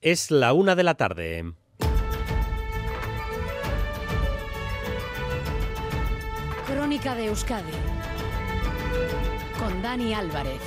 Es la una de la tarde. Crónica de Euskadi con Dani Álvarez.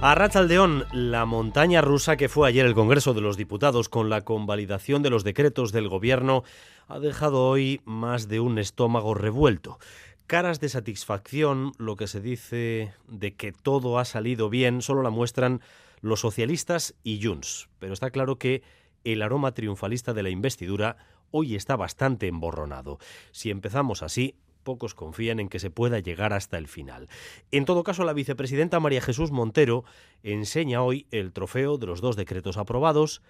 A Rachaldeón, la montaña rusa que fue ayer el Congreso de los Diputados con la convalidación de los decretos del Gobierno ha dejado hoy más de un estómago revuelto. Caras de satisfacción, lo que se dice de que todo ha salido bien, solo la muestran los socialistas y Junts. Pero está claro que el aroma triunfalista de la investidura hoy está bastante emborronado. Si empezamos así, pocos confían en que se pueda llegar hasta el final. En todo caso, la vicepresidenta María Jesús Montero enseña hoy el trofeo de los dos decretos aprobados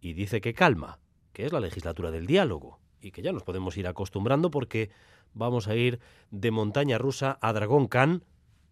y dice que calma, que es la legislatura del diálogo y que ya nos podemos ir acostumbrando porque vamos a ir de montaña rusa a Dragón Khan,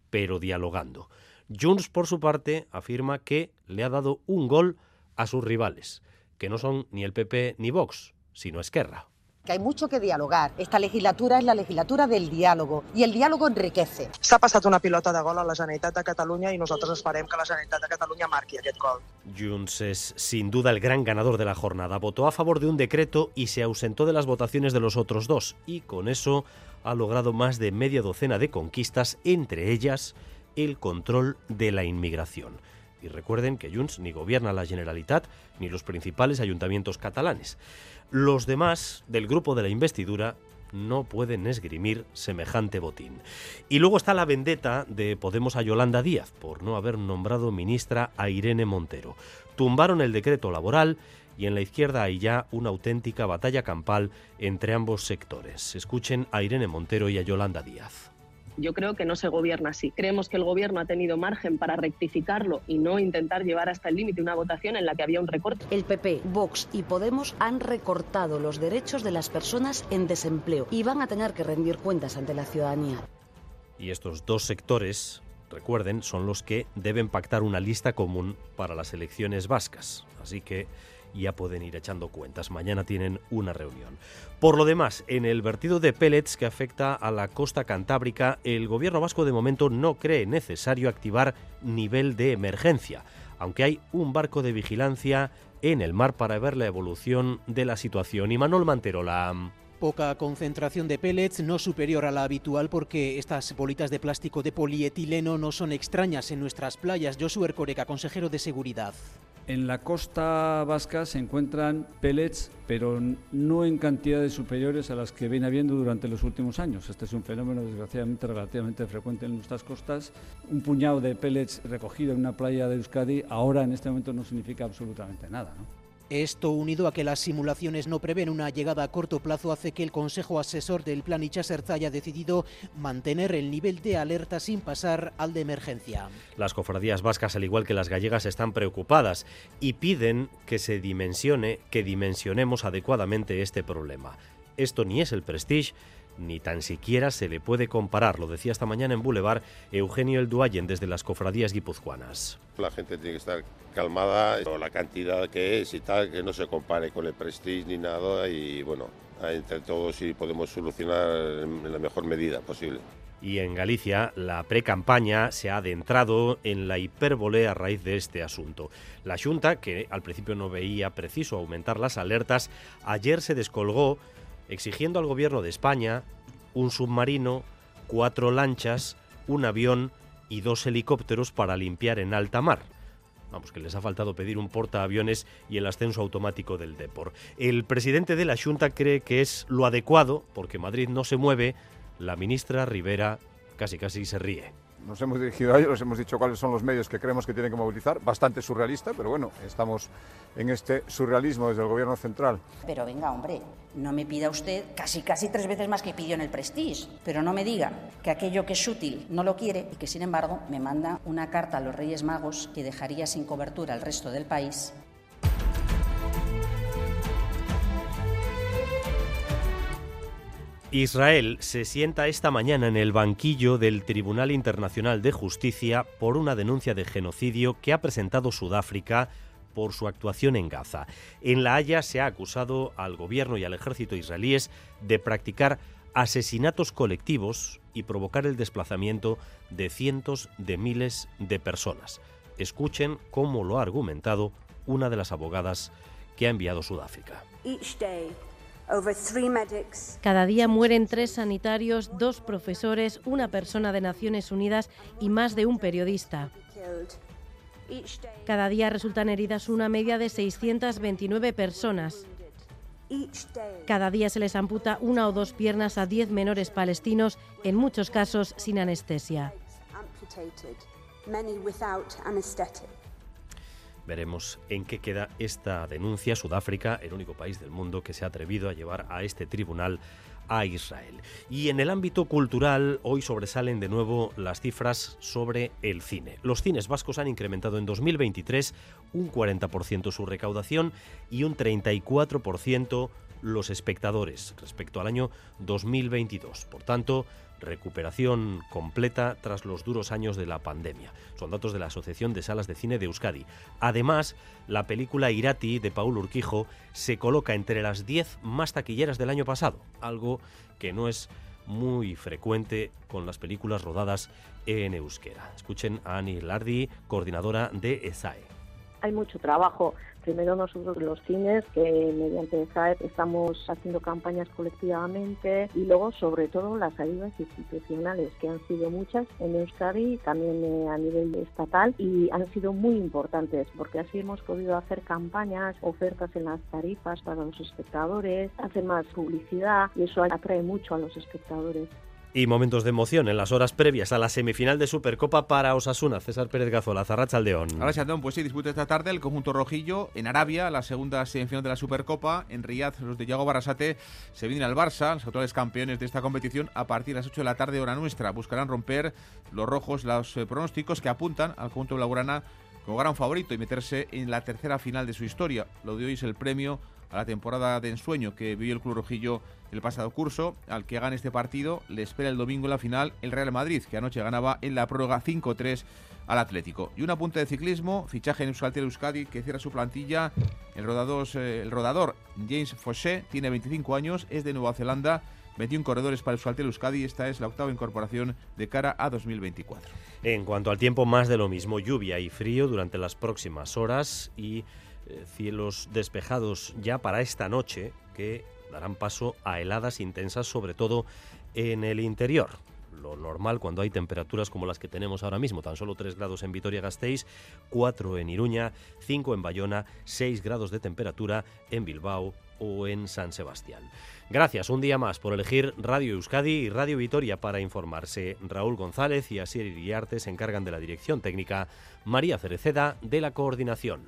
pero dialogando. Junts, por su parte, afirma que le ha dado un gol a sus rivales, que no son ni el PP ni Vox, sino Esquerra que hay mucho que dialogar. Esta legislatura es la legislatura del diálogo y el diálogo enriquece. S'ha passat una pilota de gol a la Generalitat de Catalunya y nosotros esperem que la Generalitat de Catalunya marqui aquest gol. Junts es sin duda el gran ganador de la jornada. Votó a favor de un decreto y se ausentó de las votaciones de los otros dos y con eso ha logrado más de media docena de conquistas, entre ellas el control de la inmigración. Y recuerden que Junts ni gobierna la Generalitat ni los principales ayuntamientos catalanes. Los demás del grupo de la investidura no pueden esgrimir semejante botín. Y luego está la vendetta de Podemos a Yolanda Díaz por no haber nombrado ministra a Irene Montero. Tumbaron el decreto laboral y en la izquierda hay ya una auténtica batalla campal entre ambos sectores. Escuchen a Irene Montero y a Yolanda Díaz. Yo creo que no se gobierna así. Creemos que el gobierno ha tenido margen para rectificarlo y no intentar llevar hasta el límite una votación en la que había un recorte. El PP, Vox y Podemos han recortado los derechos de las personas en desempleo y van a tener que rendir cuentas ante la ciudadanía. Y estos dos sectores, recuerden, son los que deben pactar una lista común para las elecciones vascas. Así que ya pueden ir echando cuentas. Mañana tienen una reunión. Por lo demás, en el vertido de pellets que afecta a la costa cantábrica, el gobierno vasco de momento no cree necesario activar nivel de emergencia, aunque hay un barco de vigilancia en el mar para ver la evolución de la situación. Y Manuel Manterola. Poca concentración de pellets, no superior a la habitual porque estas bolitas de plástico de polietileno no son extrañas en nuestras playas. Josué Ercoreca, consejero de Seguridad. En la costa vasca se encuentran pellets, pero no en cantidades superiores a las que viene habiendo durante los últimos años. Este es un fenómeno desgraciadamente relativamente frecuente en nuestras costas. Un puñado de pellets recogido en una playa de Euskadi ahora en este momento no significa absolutamente nada. Esto, unido a que las simulaciones no prevén una llegada a corto plazo, hace que el Consejo Asesor del Plan Ichaserza haya decidido mantener el nivel de alerta sin pasar al de emergencia. Las cofradías vascas, al igual que las gallegas, están preocupadas y piden que se dimensione, que dimensionemos adecuadamente este problema. Esto ni es el Prestige ni tan siquiera se le puede comparar, lo decía esta mañana en Boulevard Eugenio El Duayen desde las cofradías guipuzcoanas. La gente tiene que estar calmada, la cantidad que es y tal, que no se compare con el Prestige ni nada y bueno, entre todos sí podemos solucionar en la mejor medida posible. Y en Galicia, la pre-campaña se ha adentrado en la hipérbole a raíz de este asunto. La Junta, que al principio no veía preciso aumentar las alertas, ayer se descolgó exigiendo al gobierno de España un submarino, cuatro lanchas, un avión y dos helicópteros para limpiar en alta mar. Vamos, que les ha faltado pedir un portaaviones y el ascenso automático del Depor. El presidente de la Junta cree que es lo adecuado, porque Madrid no se mueve. La ministra Rivera casi casi se ríe nos hemos dirigido a ellos, les hemos dicho cuáles son los medios que creemos que tienen que movilizar, bastante surrealista, pero bueno, estamos en este surrealismo desde el gobierno central. Pero venga, hombre, no me pida usted casi casi tres veces más que pidió en el Prestige, pero no me diga que aquello que es útil no lo quiere y que sin embargo me manda una carta a los Reyes Magos que dejaría sin cobertura al resto del país Israel se sienta esta mañana en el banquillo del Tribunal Internacional de Justicia por una denuncia de genocidio que ha presentado Sudáfrica por su actuación en Gaza. En La Haya se ha acusado al gobierno y al ejército israelíes de practicar asesinatos colectivos y provocar el desplazamiento de cientos de miles de personas. Escuchen cómo lo ha argumentado una de las abogadas que ha enviado Sudáfrica. Cada día mueren tres sanitarios, dos profesores, una persona de Naciones Unidas y más de un periodista. Cada día resultan heridas una media de 629 personas. Cada día se les amputa una o dos piernas a 10 menores palestinos, en muchos casos sin anestesia. Veremos en qué queda esta denuncia. Sudáfrica, el único país del mundo que se ha atrevido a llevar a este tribunal a Israel. Y en el ámbito cultural, hoy sobresalen de nuevo las cifras sobre el cine. Los cines vascos han incrementado en 2023 un 40% su recaudación y un 34% los espectadores respecto al año 2022. Por tanto, recuperación completa tras los duros años de la pandemia. Son datos de la Asociación de Salas de Cine de Euskadi. Además, la película Irati de Paul Urquijo se coloca entre las 10 más taquilleras del año pasado, algo que no es muy frecuente con las películas rodadas en euskera. Escuchen a Ani Lardi, coordinadora de ESAE hay mucho trabajo. Primero nosotros los cines, que mediante SAEP estamos haciendo campañas colectivamente y luego sobre todo las ayudas institucionales, que han sido muchas en Euskadi, también eh, a nivel estatal y han sido muy importantes porque así hemos podido hacer campañas, ofertas en las tarifas para los espectadores, hacer más publicidad y eso atrae mucho a los espectadores y momentos de emoción en las horas previas a la semifinal de Supercopa para Osasuna. César Pérez Gazola, Zarracha Aldeón. Aldeón, pues sí, disputa esta tarde el conjunto rojillo en Arabia, la segunda semifinal de la Supercopa. En Riyadh, los de Yago Barasate se vienen al Barça, los actuales campeones de esta competición, a partir de las 8 de la tarde, hora nuestra. Buscarán romper los rojos los eh, pronósticos que apuntan al conjunto blaugrana como gran favorito y meterse en la tercera final de su historia. Lo de hoy es el premio a la temporada de ensueño que vivió el Club Rojillo el pasado curso. Al que gane este partido le espera el domingo la final el Real Madrid, que anoche ganaba en la prórroga 5-3 al Atlético. Y una punta de ciclismo, fichaje en Euskaltel Euskadi que cierra su plantilla. El rodador, eh, el rodador James Fauché tiene 25 años, es de Nueva Zelanda. 21 corredores para Euskaltel Euskadi. Esta es la octava incorporación de cara a 2024. En cuanto al tiempo, más de lo mismo. Lluvia y frío durante las próximas horas y eh, cielos despejados ya para esta noche que darán paso a heladas intensas, sobre todo en el interior. Lo normal cuando hay temperaturas como las que tenemos ahora mismo, tan solo 3 grados en Vitoria-Gasteiz, 4 en Iruña, 5 en Bayona, 6 grados de temperatura en Bilbao o en San Sebastián. Gracias un día más por elegir Radio Euskadi y Radio Vitoria para informarse. Raúl González y Asier Iriarte se encargan de la dirección técnica, María Cereceda de la coordinación.